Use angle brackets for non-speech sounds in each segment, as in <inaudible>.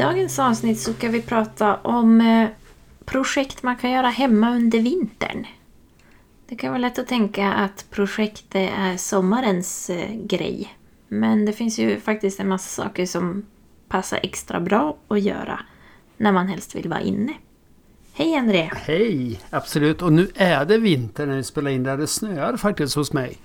Dagens avsnitt så ska vi prata om eh, projekt man kan göra hemma under vintern. Det kan vara lätt att tänka att projekt det är sommarens eh, grej. Men det finns ju faktiskt en massa saker som passar extra bra att göra när man helst vill vara inne. Hej André! Hej! Absolut. Och nu är det vinter när vi spelar in där det snöar faktiskt hos mig.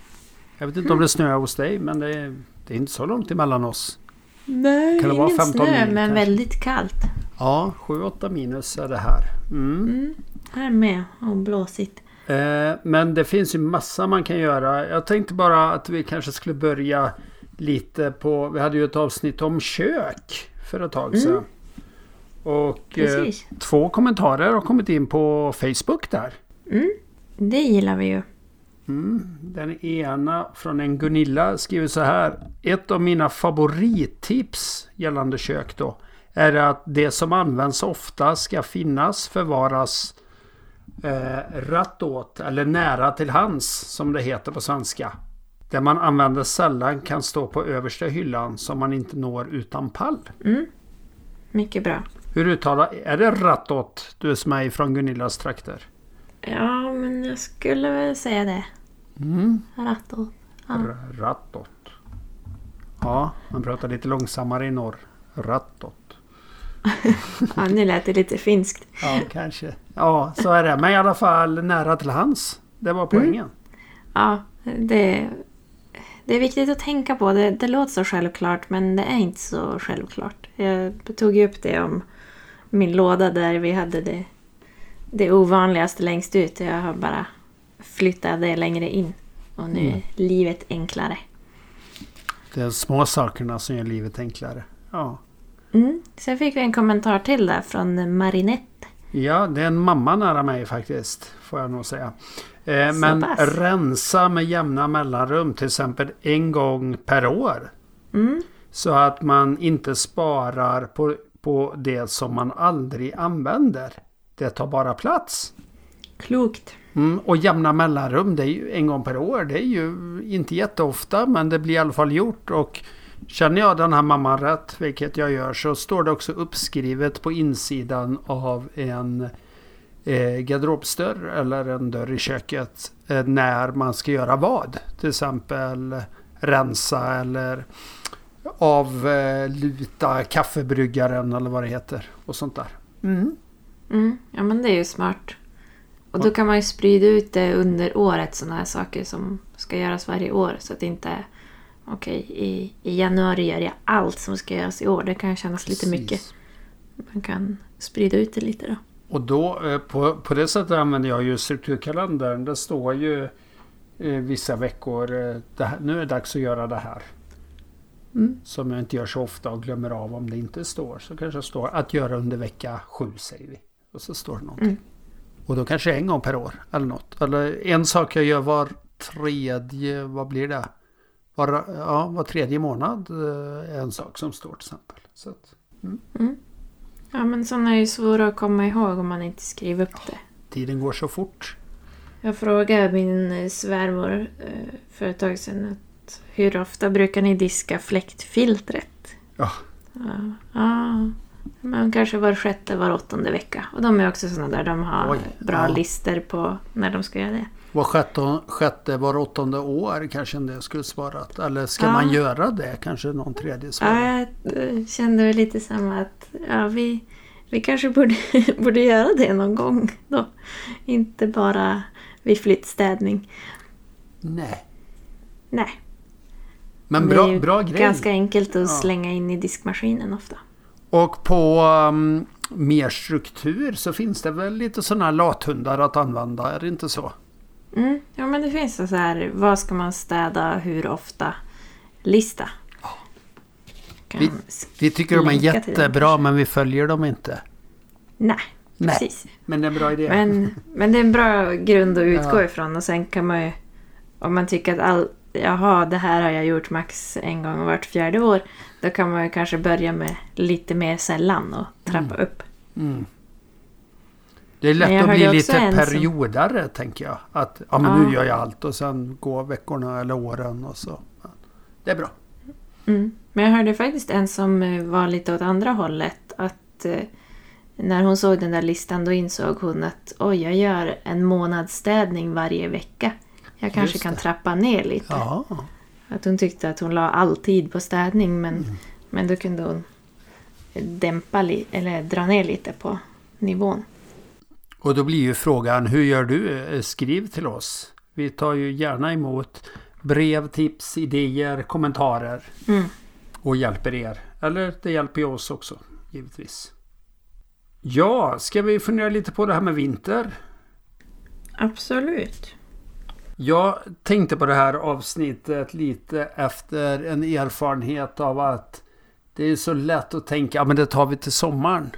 Jag vet inte om det snöar hos dig men det är, det är inte så långt emellan oss. Nej, Kan det vara ingen 15 snö mil men kanske? väldigt kallt. Ja, 7-8 minus är det här. Mm. Mm, här med och blåsigt. Eh, men det finns ju massa man kan göra. Jag tänkte bara att vi kanske skulle börja lite på... Vi hade ju ett avsnitt om kök för ett tag sedan. Och eh, två kommentarer har kommit in på Facebook där. Mm, det gillar vi ju. Mm. Den ena från en Gunilla skriver så här. Ett av mina favorittips gällande kök då är att det som används ofta ska finnas, förvaras eh, rätt åt eller nära till hands som det heter på svenska. Det man använder sällan kan stå på översta hyllan som man inte når utan pall. Mm. Mycket bra. Hur uttalar Är det rätt åt du som är från Gunillas trakter? Ja, men jag skulle väl säga det. Mm. Ratto. Ja. Rattot. Ja, man pratar lite långsammare i norr. Rattot. <laughs> ja, nu lät det lite finskt. Ja, kanske. Ja, så är det. Men i alla fall nära till hands. Det var poängen. Ja, det, det är viktigt att tänka på. Det, det låter så självklart, men det är inte så självklart. Jag tog ju upp det om min låda där vi hade det, det ovanligaste längst ut. Jag har bara flyttat det längre in. Och nu är livet enklare. Det är små sakerna som gör livet enklare. Ja. Mm. Sen fick vi en kommentar till där från Marinette. Ja, det är en mamma nära mig faktiskt. Får jag nog säga. Eh, men pass. rensa med jämna mellanrum. Till exempel en gång per år. Mm. Så att man inte sparar på, på det som man aldrig använder. Det tar bara plats. Klokt. Mm, och jämna mellanrum, det är ju en gång per år. Det är ju inte jätteofta men det blir i alla fall gjort. Och känner jag den här mamman rätt, vilket jag gör, så står det också uppskrivet på insidan av en eh, garderobsdörr eller en dörr i köket eh, när man ska göra vad. Till exempel rensa eller avluta kaffebryggaren eller vad det heter. Och sånt där. Mm. Mm. Ja, men det är ju smart. Och då kan man ju sprida ut det under året, sådana här saker som ska göras varje år. Så att det inte är okej, i, i januari gör jag allt som ska göras i år. Det kan kännas lite Precis. mycket. Man kan sprida ut det lite då. Och då eh, på, på det sättet använder jag ju strukturkalendern. Det står ju eh, vissa veckor. Eh, här, nu är det dags att göra det här. Mm. Som jag inte gör så ofta och glömmer av om det inte står. Så kanske det står att göra under vecka sju säger vi. Och så står det någonting. Mm. Och då kanske en gång per år eller något. Eller en sak jag gör var tredje, vad blir det? Var, ja, var tredje månad eh, är en sak som står till exempel. Så att, Mm. Ja, men sådana är ju svåra att komma ihåg om man inte skriver upp det. tiden går så fort. Jag frågade min eh, svärmor eh, för ett tag sedan att hur ofta brukar ni diska fläktfiltret? Ja. Ja, ja, men kanske var sjätte, var åttonde vecka. Och de är också sådana där de har Oj, bra ja. lister på när de ska göra det. Var sjätte, sjätte var åttonde år kanske en del skulle svarat. Eller ska Ja. man göra det? Kanske någon tredje svarar. Ja, jag eh, kände lite samma att ja, vi, vi kanske borde, <laughs> borde göra det någon gång då. Inte bara vid flyttstädning. Nej. Nej, Men bra, bra grej. ganska enkelt att Ja. slänga in i diskmaskinen ofta. Och på um, mer struktur så finns det väl lite sådana lathundar att använda. Är det inte så? Mm, ja, men det finns så här, vad ska man städa, hur ofta? Lista. Kan Vi- Vi tycker de är jättebra men vi följer dem inte. Nej, Nej. precis. Men det är en bra idé. Men, men det är en bra grund att <laughs> utgå Ja. ifrån och sen kan man ju... Om man tycker att all, jaha, det här har jag gjort max en gång vart fjärde år. Då kan man ju kanske börja med lite mer sällan och trappa upp. Mm. Det är lätt att bli lite en som- periodare tänker jag. Att ja, men Ja. nu gör jag allt och sen går veckorna eller åren och så. Det är bra. Mm. Men jag hörde faktiskt en som eh, var lite åt andra hållet. Att eh, när hon såg den där listan då insåg hon att oj, jag gör en månadsstädning varje vecka. Jag kanske kan trappa ner lite. Ja. Att hon tyckte att hon la all tid på städning men, Mm. men då kunde hon dämpa li- eller dra ner lite på nivån. Och då blir ju frågan, hur gör du? Eh, Skriv till oss. Vi tar ju gärna emot brev, tips, idéer, kommentarer Mm. och hjälper er. Eller det hjälper ju oss också, givetvis. Ja, ska vi fundera lite på det här med vinter? Absolut. Jag tänkte på det här avsnittet lite efter en erfarenhet av att det är så lätt att tänka, ja men det tar vi till sommaren.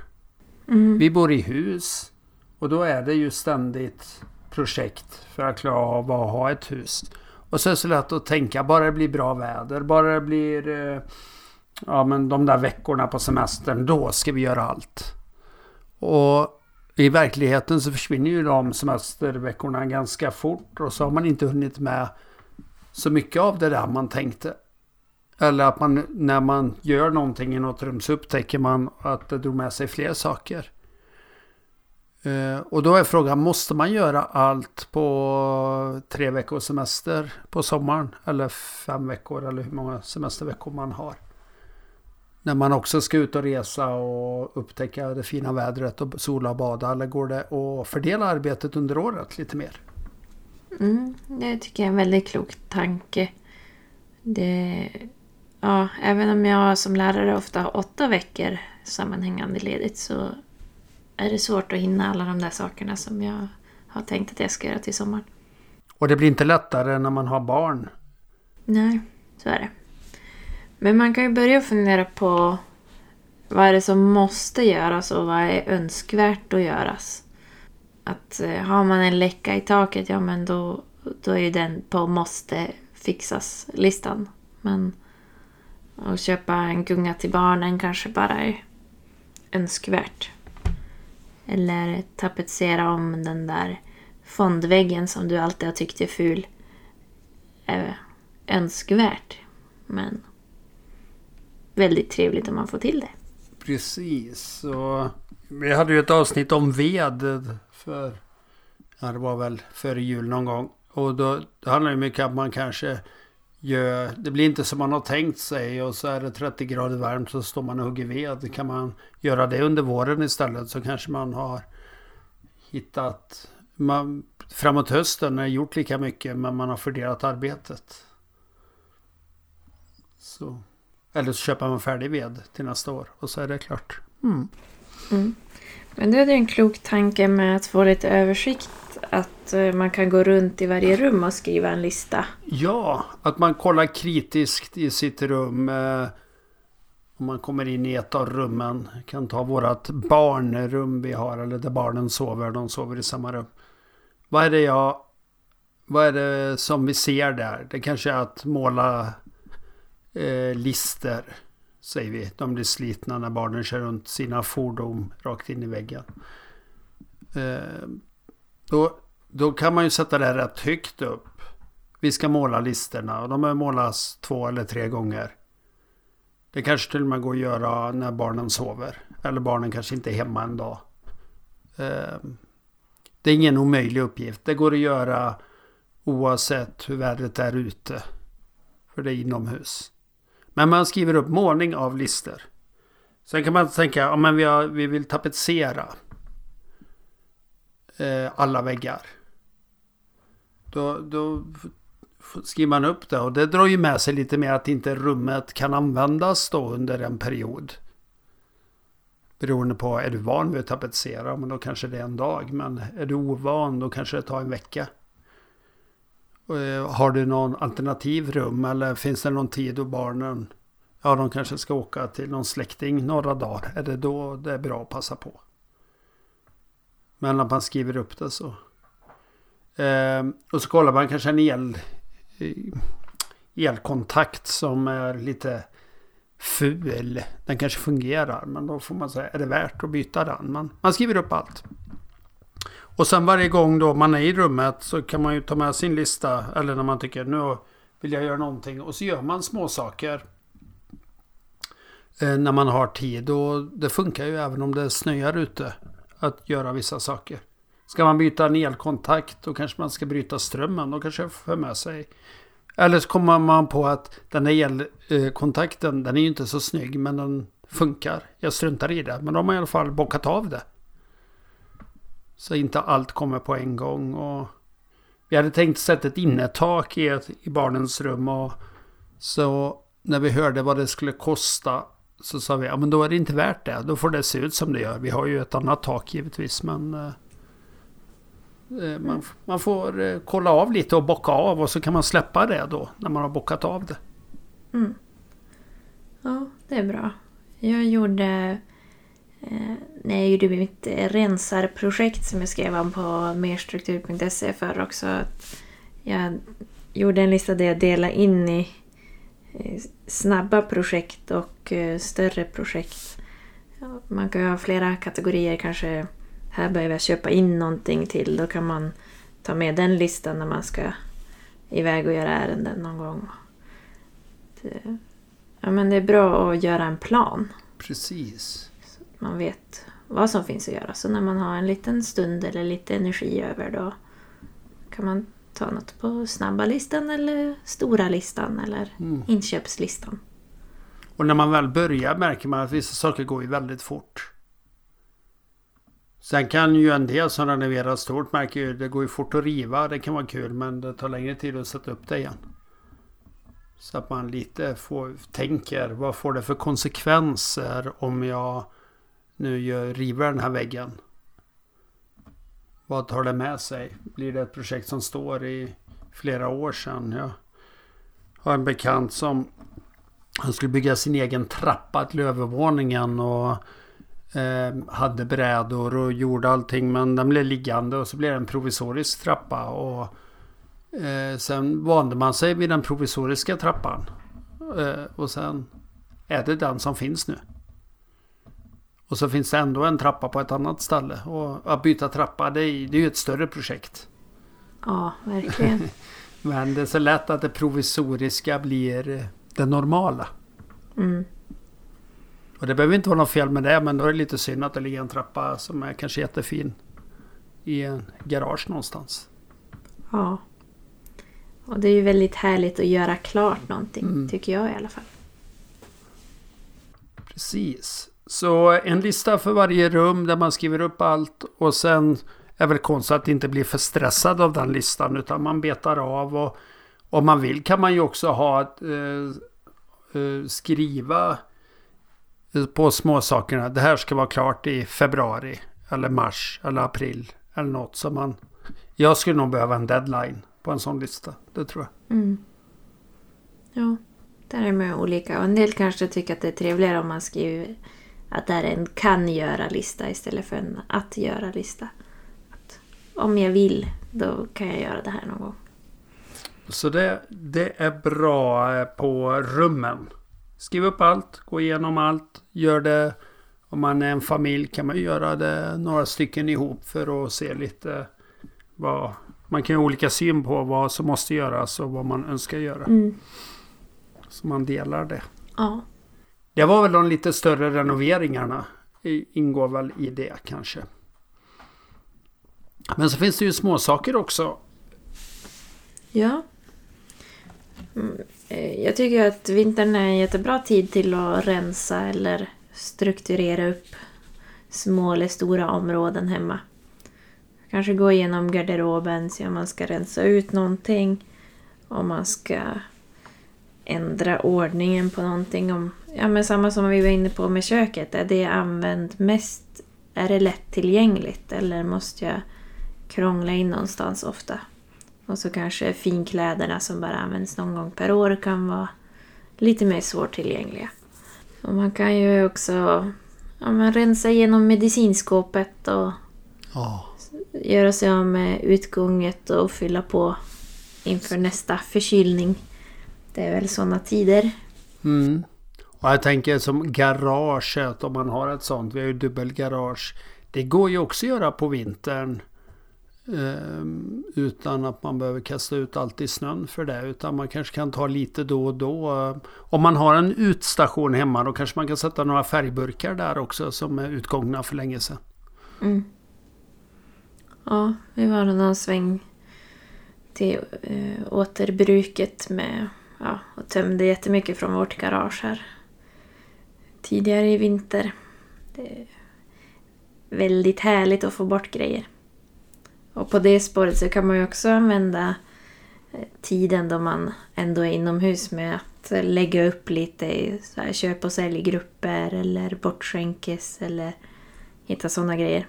Mm. Vi bor i hus och då är det ju ständigt projekt för att klara av att ha ett hus. Och så är det så lätt att tänka, bara det blir bra väder, bara det blir eh, ja, men de där veckorna på semestern, då ska vi göra allt. Och i verkligheten så försvinner ju de semesterveckorna ganska fort och så har man inte hunnit med så mycket av det där man tänkte. Eller att man när man gör någonting i något rum så upptäcker man att det drog med sig fler saker. Eh, och då är frågan, måste man göra allt på tre veckors semester på sommaren? Eller fem veckor eller hur många semesterveckor man har? När man också ska ut och resa och upptäcka det fina vädret och sola och bada. Eller går det att fördela arbetet under året lite mer? Mm, det tycker jag är en väldigt klok tanke. Det, ja, även om jag som lärare ofta har åtta veckor sammanhängande ledigt så är det svårt att hinna alla de där sakerna som jag har tänkt att jag ska göra till sommaren. Och det blir inte lättare när man har barn. Nej, så är det. Men man kan ju börja fundera på vad är det som måste göras och vad är önskvärt att göras. Att eh, har man en läcka i taket, ja men då, då är ju den på måste fixas-listan. Men att köpa en gunga till barnen kanske bara är önskvärt. Eller tapetsera om den där fondväggen som du alltid har tyckt är ful. Är önskvärt. Men väldigt trevligt om man får till det. Precis. Och vi hade ju ett avsnitt om ved för, ja det var väl före jul någon gång. Och då det handlar det mycket om att man kanske gör, det blir inte som man har tänkt sig och så är det 30 grader varmt så står man och hugger ved. Kan man göra det under våren istället så kanske man har hittat, man, framåt hösten har gjort lika mycket men man har fördelat arbetet. Så. Eller så köper man färdig ved till nästa år och så är det klart. Mm. Mm. Men då är det en klok tanke med att få lite översikt. Att eh, man kan gå runt i varje rum och skriva en lista. Ja, att man kollar kritiskt i sitt rum. Eh, om man kommer in i ett av rummen. Kan ta vårat barnrum vi har. Eller där barnen sover. De sover i samma rum. Vad är det jag... Vad är det som vi ser där? Det kanske är att måla eh, lister. Säger vi. De blir slitna när barnen kör runt sina fordon rakt in i väggen. Eh, då, då kan man ju sätta det här rätt högt upp. Vi ska måla listerna och de behöver målas två eller tre gånger. Det kanske till och med går att göra när barnen sover. Eller barnen kanske inte är hemma en dag. Eh, det är ingen omöjlig uppgift. Det går att göra oavsett hur vädret är ute. För det är inomhus. Men man skriver upp målning av lister. Sen kan man tänka, ja men vi, har, vi vill tapetsera eh, alla väggar. Då, då skriver man upp det och det drar ju med sig lite mer att inte rummet kan användas då under en period. Beroende på, är du van vid att tapetsera, men då kanske det är en dag. Men är du ovan, då kanske det tar en vecka. Eh, har du någon alternativ rum eller finns det någon tid då barnen, ja de kanske ska åka till någon släkting några dagar. Är det då det är bra att passa på? Men att man skriver upp det så. Eh, och så kollar man kanske en el, eh, elkontakt som är lite ful. Den kanske fungerar men då får man säga är det värt att byta den? Man, man skriver upp allt. Och sen varje gång då man är i rummet så kan man ju ta med sin lista. Eller när man tycker nu vill jag göra någonting. Och så gör man små saker eh, När man har tid. Och det funkar ju även om det snöar ute. Att göra vissa saker. Ska man byta en elkontakt då kanske man ska bryta strömmen. Då kanske jag får med sig. Eller så kommer man på att den här elkontakten den är ju inte så snygg men den funkar. Jag struntar i det. Men då har man i alla fall bockat av det. Så inte allt kommer på en gång. Och vi hade tänkt sätta ett innertak i, ett, i barnens rum. Och så när vi hörde vad det skulle kosta så sa vi ja men då är det inte värt det. Då får det se ut som det gör. Vi har ju ett annat tak givetvis men eh, eh man, man, får eh, kolla av lite och bocka av och så kan man släppa det då när man har bockat av det. Mm. Ja, det är bra. Jag gjorde Eh, när jag gjorde mitt eh, rensarprojekt som jag skrev om på merstruktur.se för också. Att jag gjorde en lista där jag delade in i eh, snabba projekt och eh, större projekt. Man kan ha flera kategorier kanske. Här behöver jag köpa in någonting till. Då kan man ta med den listan när man ska iväg och göra ärenden någon gång. Det, ja, men det är bra att göra en plan. Precis man vet vad som finns att göra. Så när man har en liten stund eller lite energi över då kan man ta något på snabba listan eller stora listan eller mm. inköpslistan. Och när man väl börjar märker man att vissa saker går ju väldigt fort. Sen kan ju en del som renoverar stort märker ju det går ju fort att riva. Det kan vara kul men det tar längre tid att sätta upp det igen. Så att man lite får, tänker vad får det för konsekvenser om jag nu gör, river den här väggen. Vad tar det med sig? Blir det ett projekt som står i flera år sedan? Jag har en bekant som han skulle bygga sin egen trappa till övervåningen och eh, hade brädor och gjorde allting men den blev liggande och så blev det en provisorisk trappa. Och eh, Sen vande man sig vid den provisoriska trappan. Eh, och sen är det den som finns nu. Och så finns det ändå en trappa på ett annat ställe. Och att byta trappa det är, det är ju ett större projekt. Ja, verkligen. <laughs> Men det är så lätt att det provisoriska blir det normala. Mm. Och det behöver inte vara något fel med det men då är det lite synd att det ligger en trappa som är kanske jättefin i en garage någonstans. Ja. Och det är ju väldigt härligt att göra klart någonting, mm. tycker jag i alla fall. Precis. Så en lista för varje rum där man skriver upp allt och sen är väl konstigt att inte bli för stressad av den listan utan man betar av och om man vill kan man ju också ha eh, eh, skriva eh, på småsakerna. Det här ska vara klart i februari eller mars eller april eller något som man. Jag skulle nog behöva en deadline på en sån lista. Det tror jag. Mm. Ja, där är man olika. Och en del kanske tycker att det är trevligare om man skriver att det är en kan göra-lista istället för en att göra-lista. Om jag vill, då kan jag göra det här någon gång. Så det, det är bra eh, på rummen. Skriv upp allt, gå igenom allt, gör det. Om man är en familj kan man göra det några stycken ihop för att se lite vad... Man kan ha olika syn på vad som måste göras och vad man önskar göra. Mm. Så man delar det. Ja. Det var väl de lite större renoveringarna. Ingår väl i det kanske. Men så finns det ju småsaker också. Ja. Mm, eh, jag tycker att vintern är en jättebra tid till att rensa eller strukturera upp små eller stora områden hemma. Kanske gå igenom garderoben, se om man ska rensa ut någonting. Om man ska ändra ordningen på någonting. Om, ja, men samma som vi var inne på med köket. Är det använt mest? Är det lättillgängligt eller måste jag krångla in någonstans ofta? Och så kanske finkläderna som bara används någon gång per år kan vara lite mer svårtillgängliga. Och man kan ju också ja, men rensa igenom medicinskåpet och Ja. Göra sig av med utgånget och fylla på inför nästa förkylning. Det är väl sådana tider. Mm. Och jag tänker som garaget, om man har ett sånt. Vi har ju dubbelgarage. Det går ju också att göra på vintern. Ehm, utan att man behöver kasta ut allt i snön för det. Utan man kanske kan ta lite då och då. Om man har en utstation hemma då kanske man kan sätta några färgburkar där också som är utgångna för länge sedan. Mm. Ja, vi var någon sväng till äh, återbruket med tömde jättemycket från vårt garage här tidigare i vinter. Det är väldigt härligt att få bort grejer. Och på det spåret så kan man ju också använda eh, tiden då man ändå är inomhus med att lägga upp lite i köp och säljgrupper eller bortskänkes eller hitta sådana grejer.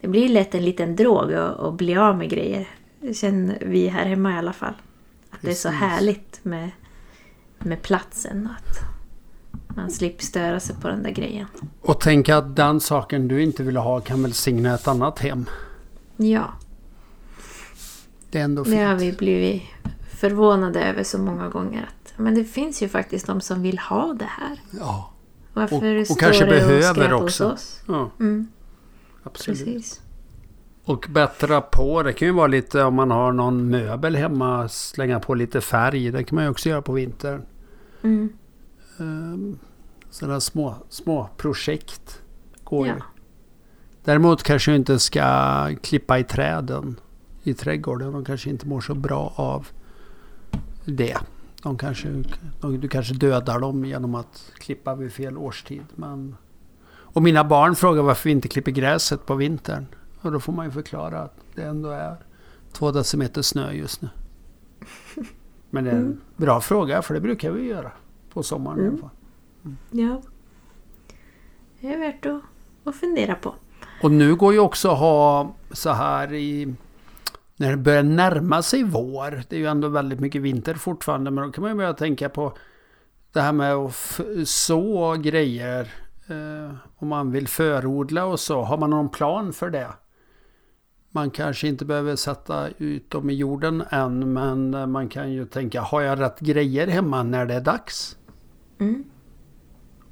Det blir lätt en liten drog att, bli av med grejer. Det känner vi här hemma i alla fall. Att det är så härligt med, med platsen. Att man slipper störa sig på den där grejen. Och tänk att den saken du inte vill ha kan välsigna ett annat hem. Ja. Det är ändå fint. Det har vi blivit förvånade över så många gånger. Att, men det finns ju faktiskt de som vill ha det här. Ja. Varför Och- och står kanske det behöver också. hos oss? ja Mm, absolut. precis. Och bättra på. Det kan ju vara lite om man har någon möbel hemma. Slänga på lite färg. Det kan man ju också göra på vintern. Mm, Um, sådana små, små projekt går ja. ju. Däremot kanske du inte ska klippa i träden i trädgården. De kanske inte mår så bra av det. De kanske, de, du kanske dödar dem genom att klippa vid fel årstid. Men... Och mina barn frågar varför vi inte klipper gräset på vintern. Och då får man ju förklara att det ändå är två decimeter snö just nu. <laughs> Men det är en Mm. bra fråga för det brukar vi göra på sommaren i alla Mm. fall. ja. Det är värt att, att fundera på. Och nu går ju också att ha så här i... När det börjar närma sig vår. Det är ju ändå väldigt mycket vinter fortfarande. Men då kan man ju börja tänka på det här med att så grejer. Eh, om man vill förodla och så. Har man någon plan för det? Man kanske inte behöver sätta ut dem i jorden än. Men man kan ju tänka, har jag rätt grejer hemma när det är dags? Mm.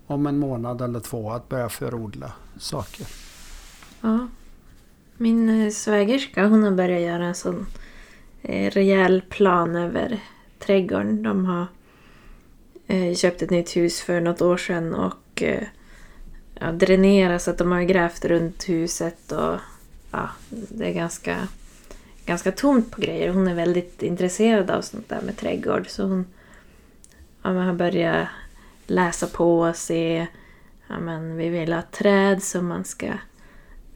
Om en månad eller två att börja förodla saker. Ja. Min eh, svägerska hon har börjat göra en sån eh, rejäl plan över trädgården. De har eh, köpt ett nytt hus för något år sedan och ja, dränerat så att de har grävt runt huset och ja, det är ganska, ganska tomt på grejer. Hon är väldigt intresserad av sånt där med trädgård så hon ja, men har börjat läsa på och se ja, men vi vill ha träd som man ska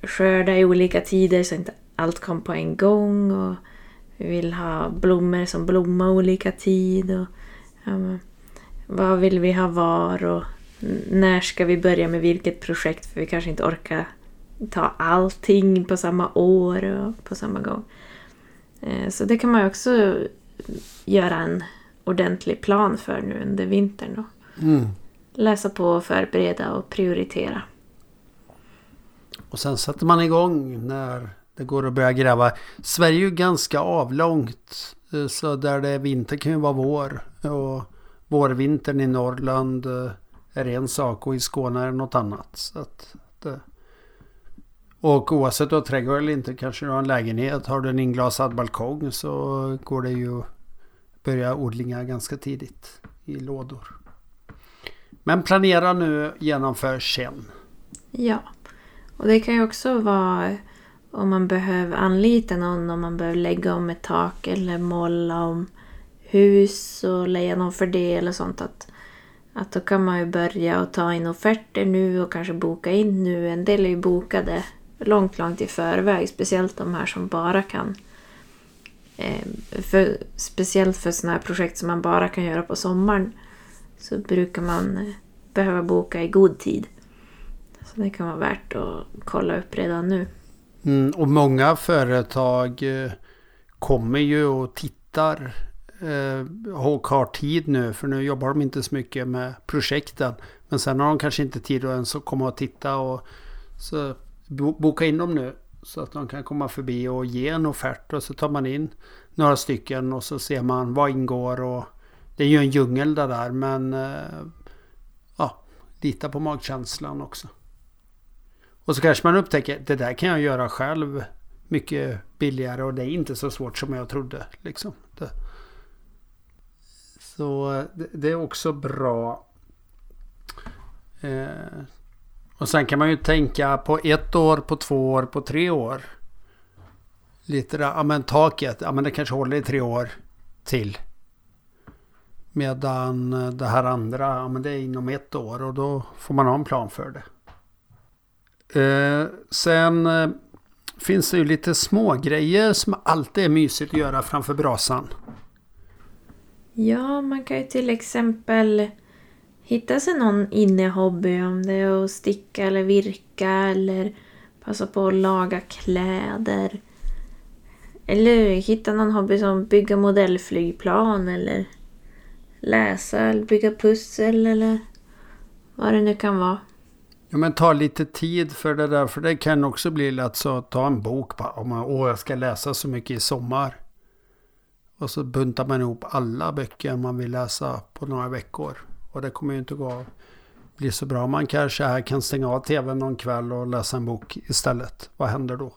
skörda i olika tider så inte allt kom på en gång. Och vi vill ha blommor som blommar olika tid. Och, ja, men, vad vill vi ha var och när ska vi börja med vilket projekt för vi kanske inte orkar ta allting på samma år och på samma gång. Eh, Så det kan man också göra en ordentlig plan för nu under vintern. Då. Mm. Läsa på, förbereda och prioritera. Och sen sätter man igång när det går att börja gräva. Sverige är ju ganska avlångt. eh, Så där det är vinter kan ju vara vår. Och vårvintern i Norrland eh, är en sak och i Skåne är det något annat. Så att det... Och oavsett om du har trädgård eller inte, kanske du har en lägenhet. Har du en inglasad balkong så går det ju att börja odlingar ganska tidigt i lådor. Men planera nu, genomför sen. Ja, och det kan ju också vara om man behöver anlita någon, om man behöver lägga om ett tak eller måla om hus och leja någon för det eller sånt. Att, att då kan man ju börja och ta in offerter nu och kanske boka in nu. En del är ju bokade långt, långt i förväg. Speciellt de här som bara kan... Eh, för, speciellt för sådana här projekt som man bara kan göra på sommaren så brukar man eh, behöva boka i god tid. Så det kan vara värt att kolla upp redan nu. Mm, och många företag eh, kommer ju och tittar eh, och har tid nu. För nu jobbar de inte så mycket med projekten. Men sen har de kanske inte tid att ens komma och titta. Och, så boka in dem nu. Så att de kan komma förbi och ge en offert och så tar man in några stycken och så ser man vad ingår och det är ju en djungel det där men eh, ja, lita på magkänslan också. Och så kanske man upptäcker det där kan jag göra själv mycket billigare och det är inte så svårt som jag trodde. Liksom. Det. Så eh, det, det, är också bra. Eh, och sen kan man ju tänka på ett år, på två år, på tre år. Lite där, ja men taket, ja men det kanske håller i tre år till. Medan eh, det här andra, ja men det är inom ett år och då får man ha en plan för det. Eh, sen eh, finns det ju lite små grejer som alltid är mysigt att göra framför brasan. Ja, man kan ju till exempel hitta sig någon innehobby. Om det är att sticka eller virka eller passa på att laga kläder. Eller hitta någon hobby som bygga modellflygplan eller läsa eller bygga pussel eller vad det nu kan vara. Ja men ta lite tid för det där. För det kan också bli lätt så att ta en bok bara. Om man, åh jag ska läsa så mycket i sommar. Och så buntar man ihop alla böcker man vill läsa på några veckor. Och det kommer ju inte gå bli så bra. Man kanske här kan stänga av tvn någon kväll och läsa en bok istället. Vad händer då?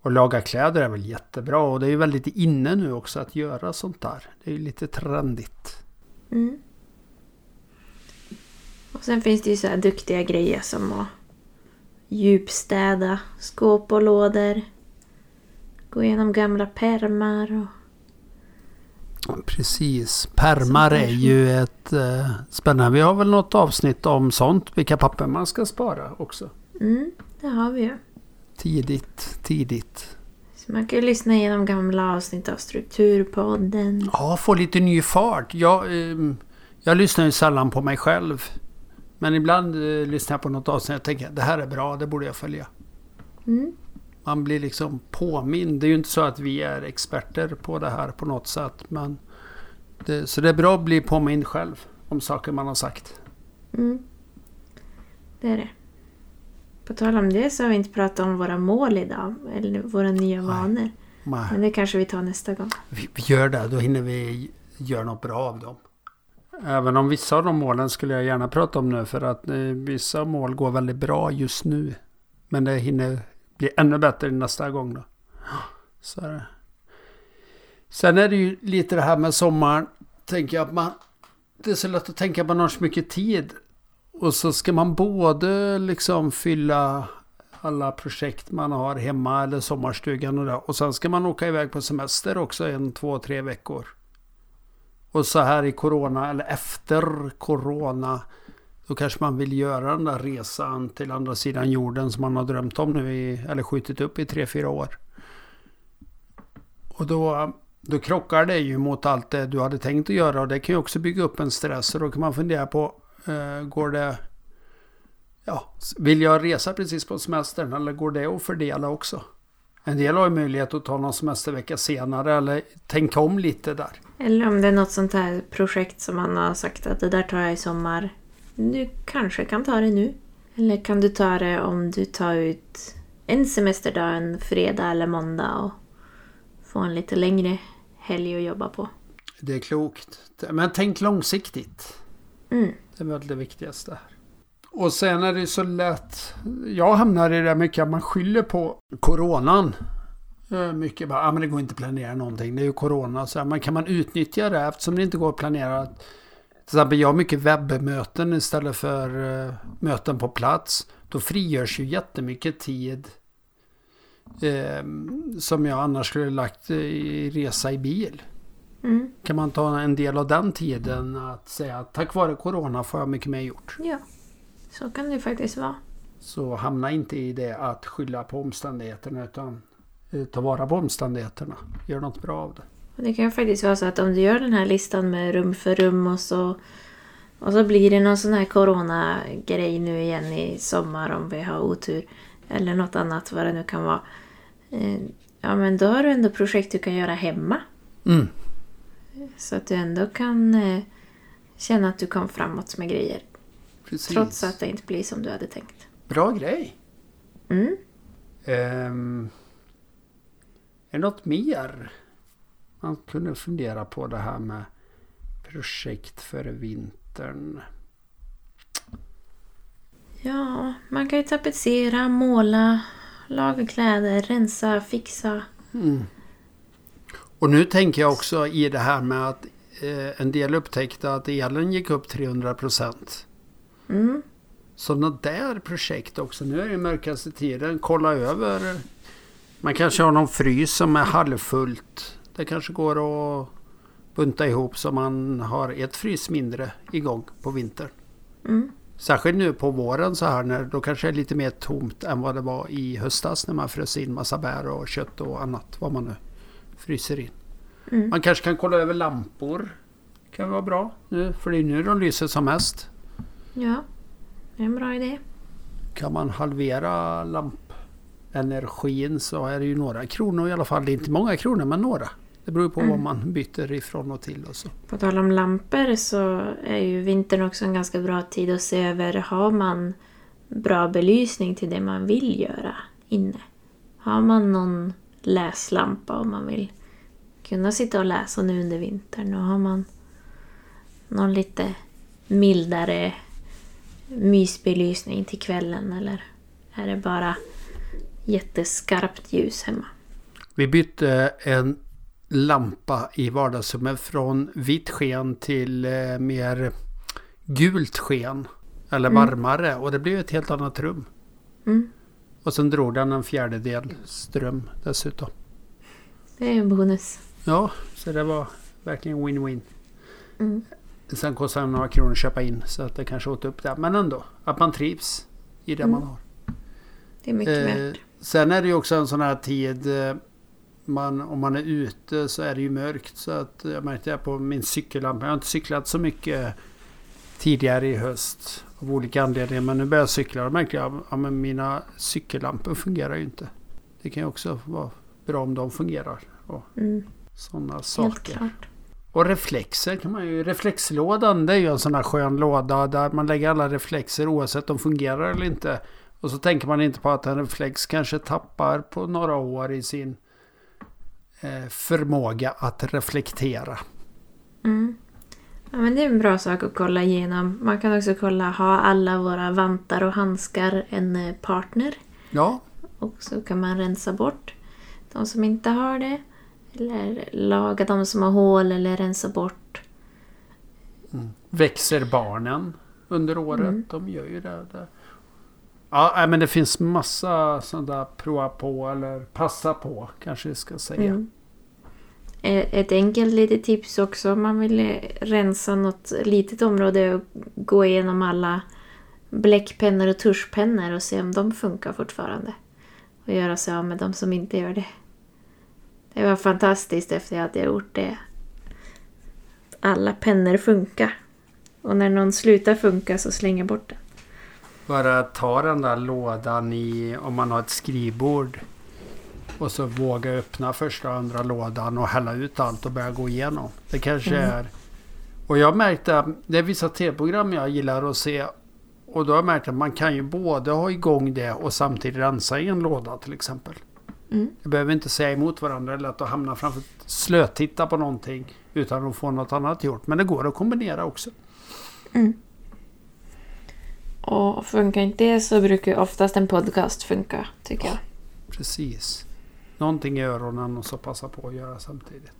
Och laga kläder är väl jättebra. Och det är ju väldigt inne nu också att göra sånt där. Det är ju lite trendigt. Mm. Och sen finns det ju så här duktiga grejer som att djupstäda skåp och lådor. Gå igenom gamla permar och... Precis. Permar är ju ett eh, spännande. Vi har väl något avsnitt om sånt. Vilka papper man ska spara också. Mm, det har vi ju. Tidigt, tidigt. Så man kan ju lyssna igenom gamla avsnitt av Strukturpodden. Ja, få lite ny fart. Jag, eh, jag lyssnar ju sällan på mig själv. Men ibland eh, lyssnar jag på något avsnitt och tänker det här är bra, det borde jag följa. Mm. Man blir liksom påmind. Det är ju inte så att vi är experter på det här på något sätt. Men det, så det är bra att bli påmind själv om saker man har sagt. Mm. Det är det. På tal om det så har vi inte pratat om våra mål idag. Eller våra nya Nej. vanor. Nej. Men det kanske vi tar nästa gång. Vi, vi gör det, då hinner vi göra något bra av dem. Även om vissa av de målen skulle jag gärna prata om nu för att eh, vissa mål går väldigt bra just nu. Men det hinner bli ännu bättre nästa gång då. Så är det. Sen är det ju lite det här med sommaren. Tänker jag att man... Det är så lätt att tänka att man har så mycket tid. Och så ska man både liksom fylla alla projekt man har hemma eller sommarstugan och det. Och sen ska man åka iväg på semester också en, två, tre veckor. Och så här i corona eller efter corona. Då kanske man vill göra den där resan till andra sidan jorden som man har drömt om nu i, eller skjutit upp i tre, fyra år. Och då, då krockar det ju mot allt det du hade tänkt att göra och det kan ju också bygga upp en stress. Och då kan man fundera på, eh, går det... Ja, vill jag resa precis på semestern eller går det att fördela också? En del har ju möjlighet att ta någon semestervecka senare eller tänka om lite där. Eller om det är något sånt här projekt som man har sagt att det där tar jag i sommar. Du kanske kan ta det nu. Eller kan du ta det om du tar ut en semesterdag en fredag eller måndag och få en lite längre helg att jobba på. Det är klokt. Men tänk långsiktigt. Mm. Det är väl det viktigaste här. Och sen är det så lätt. Jag hamnar i det mycket att man skyller på coronan. Eh, Mycket bara, ah, men det går inte att planera någonting. Det är ju corona. Så här, men kan man utnyttja det eftersom det inte går att planera. Till exempel jag har mycket webbmöten istället för uh, möten på plats. Då frigörs ju jättemycket tid. Eh, som jag annars skulle lagt i resa i bil. Mm. Kan man ta en del av den tiden att säga att tack vare corona får jag mycket mer gjort. Ja, så kan det faktiskt vara. Så hamna inte i det att skylla på omständigheterna utan eh, ta vara på omständigheterna. Gör något bra av det. Och det kan faktiskt vara så att om du gör den här listan med rum för rum och så, och så blir det någon sån här corona-grej nu igen i sommar om vi har otur. Eller något annat vad det nu kan vara. Eh, Ja men då har du ändå projekt du kan göra hemma. Mm. Så att du ändå kan eh, känna att du kom framåt med grejer. Precis. Trots att det inte blir som du hade tänkt. Bra grej. Mm. Ehm, är det något mer man kunde fundera på det här med projekt före vintern? Ja, man kan ju tapetsera, måla, laga kläder, rensa, fixa. Mm. Och nu tänker jag också i det här med att eh, en del upptäckte att elen gick upp 300 procent. Mm. Sådana där projekt också. Nu är det mörkaste tiden. Kolla över. Man kanske har någon frys som är halvfullt. Det kanske går att bunta ihop så man har ett frys mindre igång på vintern. Mm. Särskilt nu på våren så här när då kanske det är lite mer tomt än vad det var i höstas när man frös in massa bär och kött och annat. Vad man nu fryser in. Mm. Man kanske kan kolla över lampor. kan vara bra nu för det är nu de lyser som mest. Ja, det är en bra idé. Kan man halvera lampenergin så är det ju några kronor i alla fall. Det är inte många kronor men några. Det beror på Mm. vad man byter ifrån och till och så. På tal om lampor så är ju vintern också en ganska bra tid att se över, har man bra belysning till det man vill göra inne? Har man någon läslampa om man vill kunna sitta och läsa nu under vintern? Och har man någon lite mildare mysbelysning till kvällen eller är det bara jätteskarpt ljus hemma? Vi bytte en lampa i vardagsrummet från vitt sken till eh, mer gult sken. Eller Mm. varmare och det blev ett helt annat rum. Mm, Och sen drog den en fjärdedel ström dessutom. det är en bonus. Ja, så det var verkligen win-win. Mm. Sen kostar det några kronor att köpa in så att det kanske åt upp det. Men ändå, att man trivs i det Mm. man har. Det är mycket Eh, värt. sen är det ju också en sån här tid. Man, om man är ute så är det ju mörkt. Så att jag märkte det på min cykellampa. Jag har inte cyklat så mycket tidigare i höst. Av olika anledningar. Men nu börjar jag cykla. Då märkte jag att ja, mina cykellampor fungerar ju inte. Det kan ju också vara bra om de fungerar. Och Mm, sådana saker. Och reflexer kan man ju. Reflexlådan det är ju en sån här skön låda där man lägger alla reflexer oavsett om de fungerar eller inte. Och så tänker man inte på att en reflex kanske tappar på några år i sin förmåga att reflektera. Mm. Ja, men det är en bra sak att kolla igenom. Man kan också kolla, har alla våra vantar och handskar en eh, partner? Ja, Och så kan man rensa bort de som inte har det. Eller laga de som har hål eller rensa bort. växer barnen under året? Mm. De gör ju det. det. Ja, men det finns massa sådana där prova på eller passa på kanske jag ska säga. Mm. Eh, ett enkelt litet tips också om man vill rensa något litet område är att gå igenom alla bläckpennor och tuschpennor och se om de funkar fortfarande. Och göra sig av med de som inte gör det. Det var fantastiskt efter att jag gjort det. Alla pennor funkar. Och när någon slutar funka så slänger jag bort den. Bara ta den där lådan i, om man har ett skrivbord. Och så våga öppna första och andra lådan och hälla ut allt och börja gå igenom. Det kanske Mm. är... Och jag märkte att det är vissa tv-program jag gillar att se. Och då har jag märkt att man kan ju både ha igång det och samtidigt rensa i en låda till exempel. Mm. Det behöver inte säga emot varandra eller att hamna framför slötitta på någonting utan att få något annat gjort. Men det går att kombinera också. Och funkar inte det så brukar oftast en podcast funka, tycker jag. Precis. Någonting i öronen och så passa på att göra samtidigt.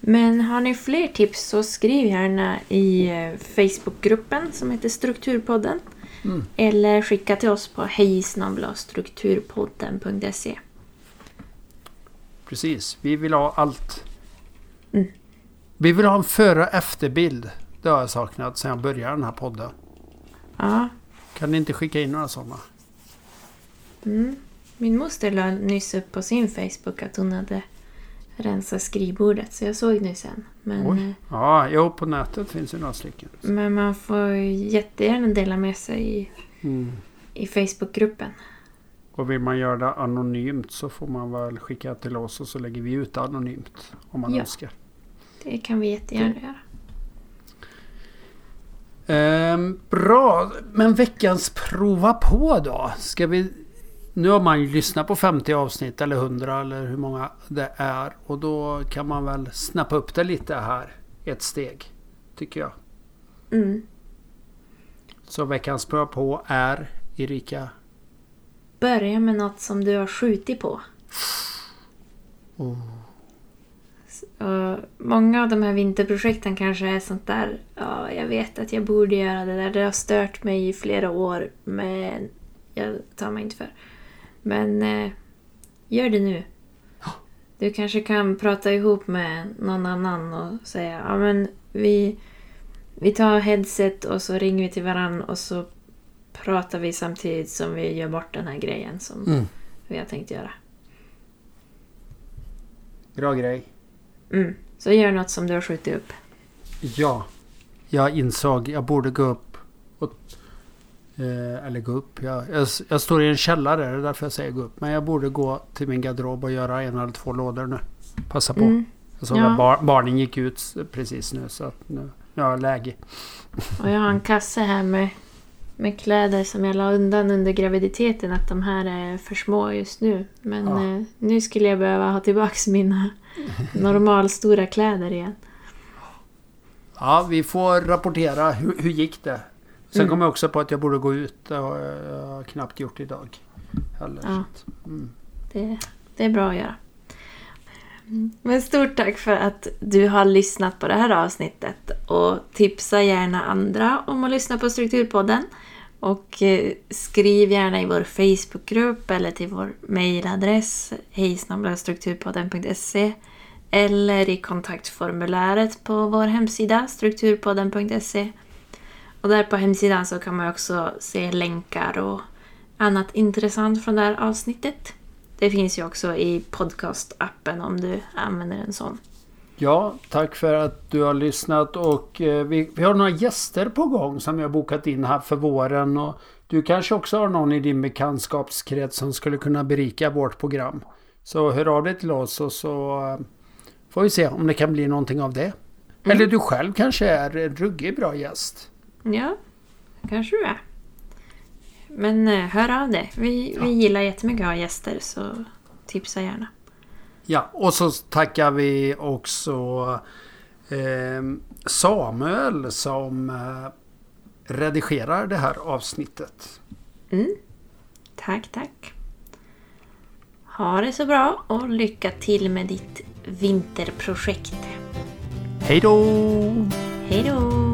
Men har ni fler tips så skriv gärna i eh, Facebookgruppen som heter Strukturpodden. Mm. Eller skicka till oss på hejsnabelastrukturpodden.se. Precis, vi vill ha allt. Mm. Vi vill ha en före och efterbild. Det har jag saknat sedan jag började den här podden. Ja. Kan ni inte skicka in några sådana? Mm. Min moster la nyss upp på sin Facebook att hon hade rensat skrivbordet så jag såg nyss en. Men, Oj. eh, Ja, jo, på nätet finns ju några stycken. men man får jättegärna dela med sig i, Mm. i Facebookgruppen. Och vill man göra det anonymt så får man väl skicka till oss och så lägger vi ut det anonymt. Om man Ja. önskar. Det kan vi jättegärna göra. Ehm, bra, men veckans prova på då? Ska vi... Nu har man ju lyssnat på 50 avsnitt eller 100 eller hur många det är. Och då kan man väl snappa upp det lite här. Ett steg. Tycker jag. Mm. Så veckans prova på är Erika. Börja med något som du har skjutit på. Oh. Och många av de här vinterprojekten kanske är sånt där, ja, jag vet att jag borde göra det där. Det har stört mig i flera år, men jag tar mig inte för. Men eh, gör det nu. Du kanske kan prata ihop med någon annan och säga, ja men vi, vi tar headset och så ringer vi till varann och så pratar vi samtidigt som vi gör bort den här grejen som Mm. vi har tänkt göra. Bra grej. Mm. Så gör något som du har skjutit upp. Ja. Jag insåg jag borde gå upp. Och, eh, eller gå upp. Jag, jag, jag står i en källare. Det är därför jag säger gå upp. Men jag borde gå till min garderob och göra en eller två lådor nu. Passa på. Mm. Jag såg Ja. att bar, barnen gick ut precis nu. Så nu, nu har jag läge. Och jag har en kasse här med, med kläder som jag la undan under graviditeten. Att de här är för små just nu. Men Ja. eh, nu skulle jag behöva ha tillbaks <laughs> mina normalstora kläder igen. Ja, vi får rapportera. Hur, hur gick det? Sen Mm. kom jag också på att jag borde gå ut. Det har jag knappt gjort idag. Heller. Ja. Mm. Det, det är bra att göra. Men stort tack för att du har lyssnat på det här avsnittet. Och tipsa gärna andra om att lyssna på Strukturpodden. Och eh, skriv gärna i vår Facebookgrupp eller till vår mejladress hejsnabelastrukturpodden.se eller i kontaktformuläret på vår hemsida strukturpodden.se. Och där på hemsidan så kan man också se länkar och annat intressant från det här avsnittet. Det finns ju också i podcastappen om du använder en sån. Ja, tack för att du har lyssnat och eh, vi, vi har några gäster på gång som jag bokat in här för våren. Och du kanske också har någon i din bekantskapskrets som skulle kunna berika vårt program. Så hör av dig till oss och så eh, får vi se om det kan bli någonting av det. Eller du själv kanske är en ruggig bra gäst. Ja, kanske du är. Men eh, hör av dig. Vi, vi gillar jättemycket att ha gäster så tipsa gärna. Ja, och så tackar vi också eh, Samuel som eh, redigerar det här avsnittet. Mm. Tack, tack. Ha det så bra och lycka till med ditt vinterprojekt. Hej då! Hej då!